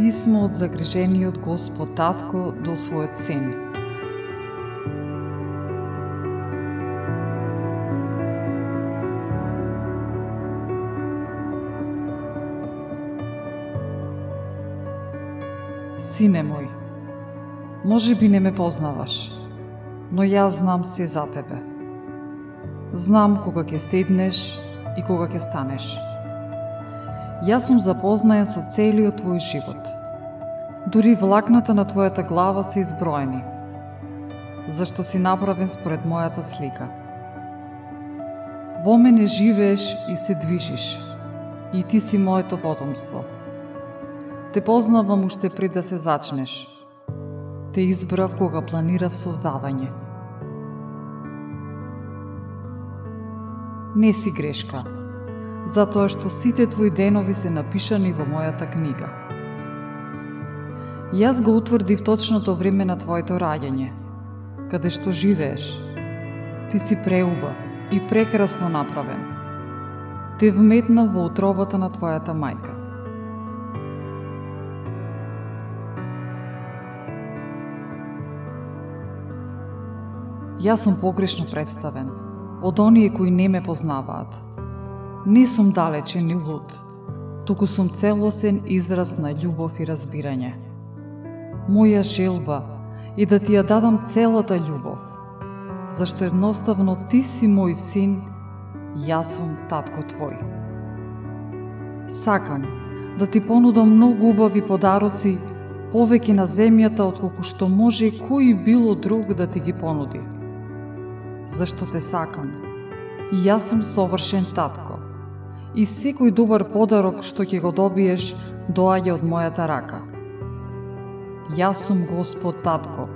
Писмо од загрижениот Господ Татко до својот син. Сине мој, може би не ме познаваш, но јас знам се за тебе. Знам кога ќе седнеш и кога ќе станеш. Јас сум запознаен со целиот твој живот. Дури влакната на твојата глава се изброени, зашто си направен според мојата слика. Во мене живееш и се движиш, и ти си моето потомство. Те познавам уште пред да се зачнеш. Те избрав кога планирав создавање. Не си грешка, затоа што сите твои денови се напишани во мојата книга. Јас го утврдив точното време на твоето раѓање, каде што живееш. Ти си преубав и прекрасно направен. Те вметна во утробата на твојата мајка. Јас сум погрешно представен од оние кои не ме познаваат – Не сум далечен ни луд, туку сум целосен израз на љубов и разбирање. Моја желба е да ти ја дадам целата љубов, зашто едноставно ти си мој син, јас сум татко твој. Сакам да ти понудам многу убави подароци, повеќе на земјата отколку што може кој било друг да ти ги понуди. Зашто те сакам. И јас сум совршен татко и секој добар подарок што ќе го добиеш доаѓа од мојата рака. Јас сум Господ Татко,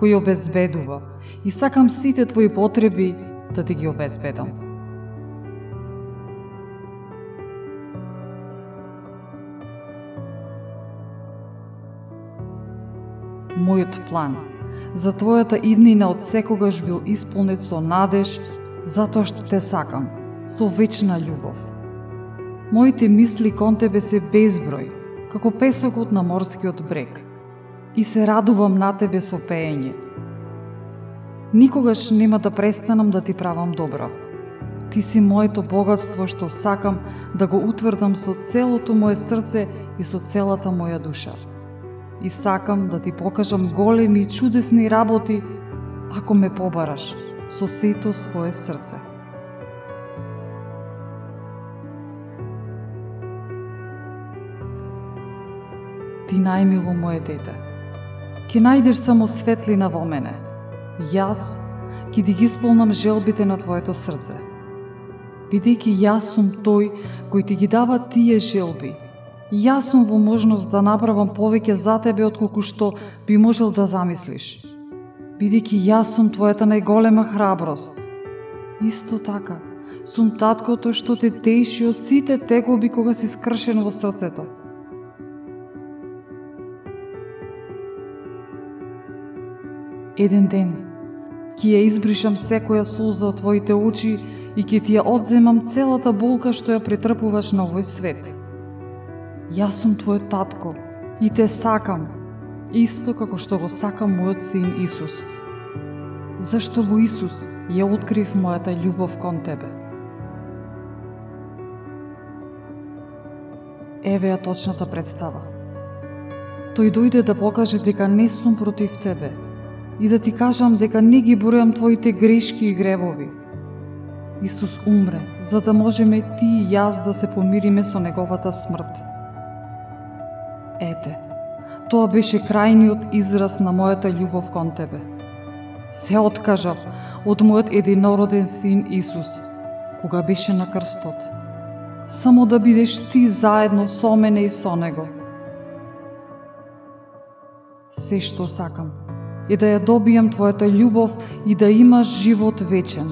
кој обезбедува и сакам сите твои потреби да ти ги обезбедам. Мојот план за твојата иднина од секогаш бил исполнет со надеж, затоа што те сакам, со вечна љубов. Моите мисли кон тебе се безброј, како песокот на морскиот брег, и се радувам на тебе со пеење. Никогаш нема да престанам да ти правам добро. Ти си моето богатство што сакам да го утврдам со целото мое срце и со целата моја душа. И сакам да ти покажам големи и чудесни работи, ако ме побараш со сето свое срце. Ти најмило мое дете. Ке најдеш само светлина во мене. Јас ќе ти ги исполнам желбите на твоето срце. Бидејќи јас сум тој кој ти ги дава тие желби. Јас сум во можност да направам повеќе за тебе отколку што би можел да замислиш. Бидејќи јас сум твојата најголема храброст. Исто така, сум таткото што те теши од сите тегоби кога си скршен во срцето Еден ден Ки ја избришам секоја солза од твоите очи и ке ти ја одземам целата болка што ја претрпуваш на овој свет. Јас сум твојот татко и те сакам, исто како што го сакам мојот син Исус. Зашто во Исус ја открив мојата љубов кон тебе. Еве ја точната представа. Тој дојде да покаже дека не сум против тебе и да ти кажам дека не ги бројам твоите грешки и гревови. Исус умре за да можеме ти и јас да се помириме со неговата смрт. Ете, тоа беше крајниот израз на мојата љубов кон тебе. Се откажав од мојот единороден син Исус, кога беше на крстот, само да бидеш ти заедно со мене и со него. Се што сакам и да ја добијам твојата љубов и да имаш живот вечен.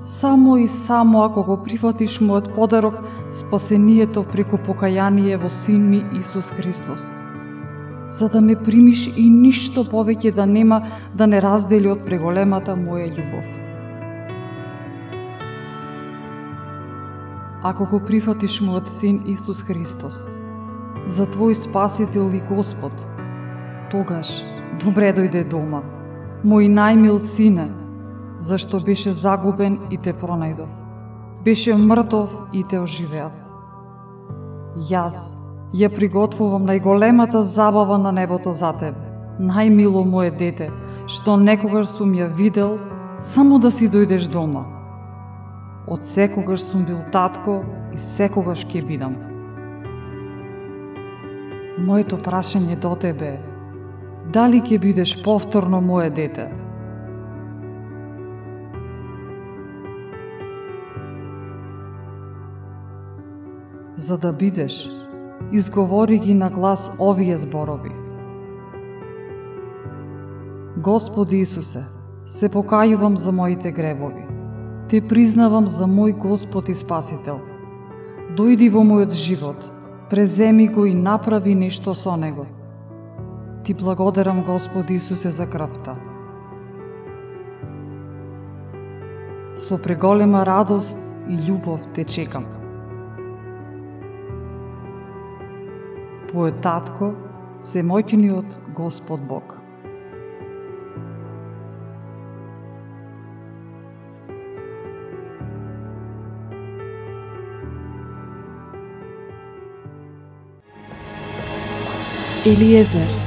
Само и само ако го прифатиш мојот подарок, спасението преку покаяние во Син ми Исус Христос. За да ме примиш и ништо повеќе да нема да не раздели од преголемата моја љубов. ако го прифатиш мојот син Исус Христос за твој спасител и Господ, тогаш добре дојде дома, мој најмил сине, зашто беше загубен и те пронајдов. Беше мртов и те оживеав. Јас ја приготвувам најголемата забава на небото за тебе, најмило моје дете, што некогаш сум ја видел, само да си дојдеш дома – Од секогаш сум бил татко и секогаш ќе бидам. Моето прашање до тебе е, дали ќе бидеш повторно мое дете? За да бидеш, изговори ги на глас овие зборови. Господи Исусе, се покајувам за моите гревови Те признавам за мој Господ и Спасител. Дојди во мојот живот, преземи го и направи нешто со него. Ти благодарам, Господи Исусе, за крвта. Со преголема радост и љубов те чекам. Твојот татко, се Господ Бог. Eliezer